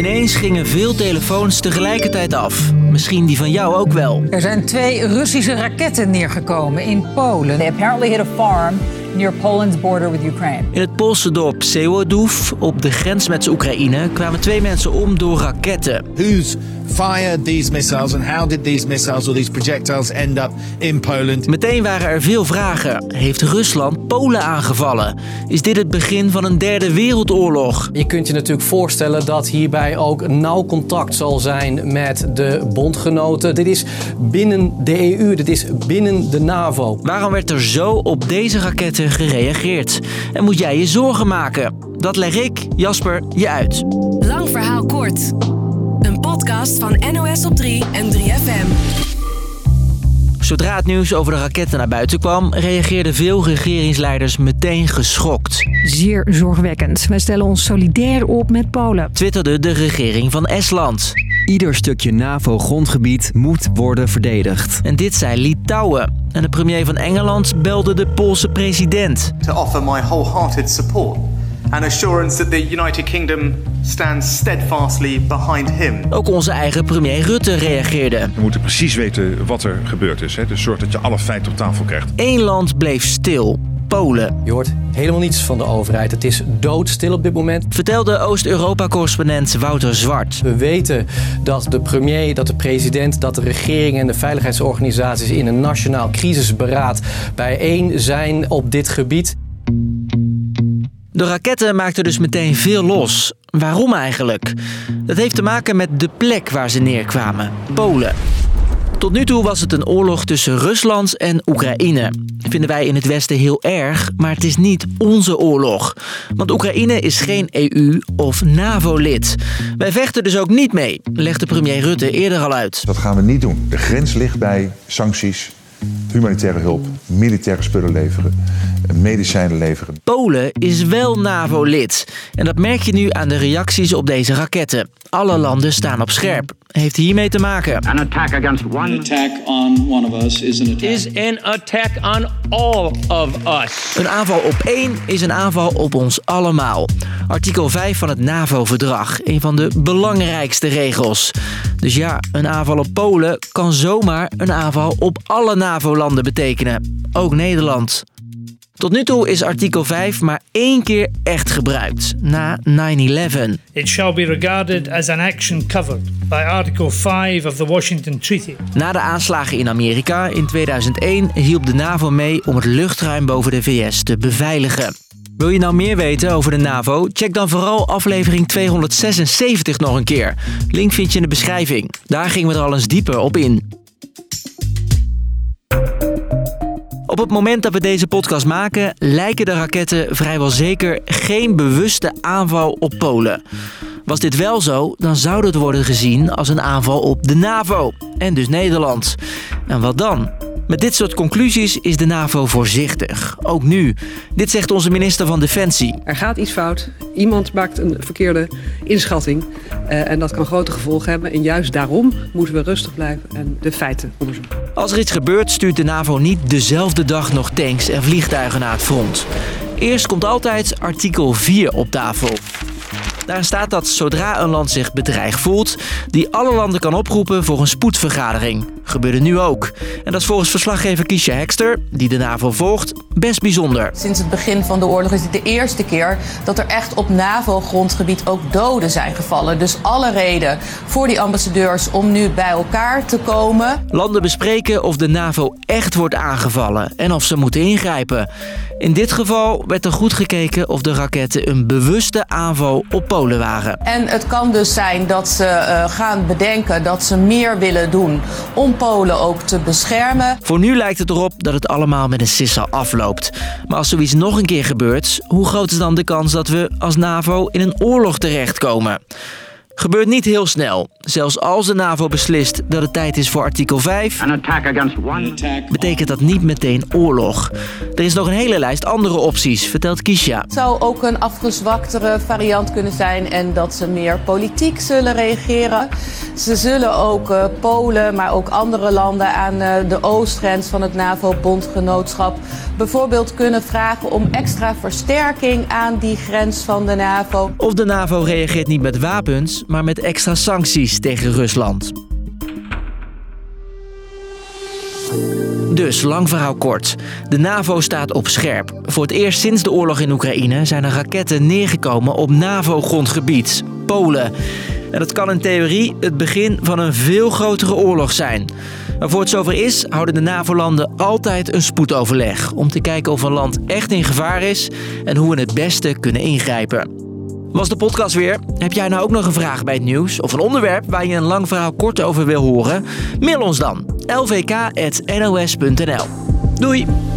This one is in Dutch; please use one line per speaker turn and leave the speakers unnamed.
Ineens gingen veel telefoons tegelijkertijd af. Misschien die van jou ook wel.
Er zijn twee Russische raketten neergekomen in Polen.
They apparently hit a farm near Poland's border with Ukraine.
In het Poolse dorp Sewodów, op de grens met Oekraïne, kwamen twee mensen om door raketten.
Who's fired these missiles and how did these missiles or these projectiles end up in Poland?
Meteen waren er veel vragen. Heeft Rusland Polen aangevallen? Is dit het begin van een derde wereldoorlog?
Je kunt je natuurlijk voorstellen dat hierbij ook nauw contact zal zijn met de bondgenoten. Dit is binnen de EU, dit is binnen de NAVO.
Waarom werd er zo op deze raketten gereageerd? En moet jij je zorgen maken? Dat leg ik, Jasper, je uit.
Lang verhaal kort. Een podcast van NOS op 3 en 3FM.
Zodra het nieuws over de raketten naar buiten kwam, reageerden veel regeringsleiders meteen geschokt.
Zeer zorgwekkend. Wij stellen ons solidair op met Polen.
Twitterde de regering van Estland.
Ieder stukje NAVO-grondgebied moet worden verdedigd.
En dit zei Litouwen. En de premier van Engeland belde de Poolse president.
To offer my wholehearted support and assurance that the United Kingdom stands steadfastly behind him.
Ook onze eigen premier Rutte reageerde.
We moeten precies weten wat er gebeurd is. Hè? Dus zorg dat je alle feiten op tafel krijgt.
Eén land bleef stil. Polen.
Je hoort helemaal niets van de overheid. Het is doodstil op dit moment.
Vertelde Oost-Europa-correspondent Wouter Zwart.
We weten dat de premier, dat de president, dat de regering en de veiligheidsorganisaties in een nationaal crisisberaad bijeen zijn op dit gebied.
De raketten maakten dus meteen veel los. Waarom eigenlijk? Dat heeft te maken met de plek waar ze neerkwamen: Polen. Tot nu toe was het een oorlog tussen Rusland en Oekraïne. Dat vinden wij in het Westen heel erg, maar het is niet onze oorlog. Want Oekraïne is geen EU- of NAVO-lid. Wij vechten dus ook niet mee, legde premier Rutte eerder al uit.
Dat gaan we niet doen. De grens ligt bij sancties, humanitaire hulp, militaire spullen leveren, medicijnen leveren.
Polen is wel NAVO-lid. En dat merk je nu aan de reacties op deze raketten. Alle landen staan op scherp. Heeft hiermee te maken.
An attack against one
attack on one of us is an attack.
is an attack on all of us.
Een aanval op één is een aanval op ons allemaal. Artikel 5 van het NAVO-verdrag, een van de belangrijkste regels. Dus ja, een aanval op Polen kan zomaar een aanval op alle NAVO-landen betekenen. Ook Nederland. Tot nu toe is artikel 5 maar één keer echt gebruikt, na 9-11.
It shall be regarded as an action covered by Article 5 of the Washington Treaty.
Na de aanslagen in Amerika in 2001 hielp de NAVO mee om het luchtruim boven de VS te beveiligen. Wil je nou meer weten over de NAVO? Check dan vooral aflevering 276 nog een keer. Link vind je in de beschrijving. Daar gingen we er al eens dieper op in. Op het moment dat we deze podcast maken, lijken de raketten vrijwel zeker geen bewuste aanval op Polen. Was dit wel zo, dan zou het worden gezien als een aanval op de NAVO en dus Nederland. En wat dan? Met dit soort conclusies is de NAVO voorzichtig. Ook nu. Dit zegt onze minister van Defensie.
Er gaat iets fout. Iemand maakt een verkeerde inschatting. Uh, en dat kan grote gevolgen hebben. En juist daarom moeten we rustig blijven en de feiten onderzoeken.
Als er iets gebeurt, stuurt de NAVO niet dezelfde dag nog tanks en vliegtuigen naar het front. Eerst komt altijd artikel 4 op tafel. Daar staat dat zodra een land zich bedreigd voelt, die alle landen kan oproepen voor een spoedvergadering. Gebeurde nu ook. En dat is volgens verslaggever Kiesja Hekster, die de NAVO volgt, best bijzonder.
Sinds het begin van de oorlog is dit de eerste keer dat er echt op NAVO-grondgebied ook doden zijn gevallen. Dus alle reden voor die ambassadeurs om nu bij elkaar te komen.
Landen bespreken of de NAVO echt wordt aangevallen en of ze moeten ingrijpen. In dit geval werd er goed gekeken of de raketten een bewuste aanval op Polen waren.
En het kan dus zijn dat ze uh, gaan bedenken dat ze meer willen doen om Polen ook te beschermen.
Voor nu lijkt het erop dat het allemaal met een sissel afloopt. Maar als zoiets nog een keer gebeurt, hoe groot is dan de kans dat we als NAVO in een oorlog terechtkomen? Gebeurt niet heel snel. Zelfs als de NAVO beslist dat het tijd is voor artikel 5,
An attack against one
betekent dat niet meteen oorlog. Er is nog een hele lijst andere opties, vertelt Kisha.
Het zou ook een afgezwaktere variant kunnen zijn en dat ze meer politiek zullen reageren. Ze zullen ook uh, Polen, maar ook andere landen aan uh, de oostgrens van het NAVO-bondgenootschap bijvoorbeeld kunnen vragen om extra versterking aan die grens van de NAVO.
Of de NAVO reageert niet met wapens, maar met extra sancties tegen Rusland. Dus, lang verhaal kort. De NAVO staat op scherp. Voor het eerst sinds de oorlog in Oekraïne zijn er raketten neergekomen op NAVO-grondgebied, Polen. En dat kan in theorie het begin van een veel grotere oorlog zijn. Maar voor het zover is, houden de NAVO-landen altijd een spoedoverleg om te kijken of een land echt in gevaar is en hoe we het beste kunnen ingrijpen. Was de podcast weer? Heb jij nou ook nog een vraag bij het nieuws of een onderwerp waar je een lang verhaal kort over wil horen? Mail ons dan lvk.nos.nl. Doei!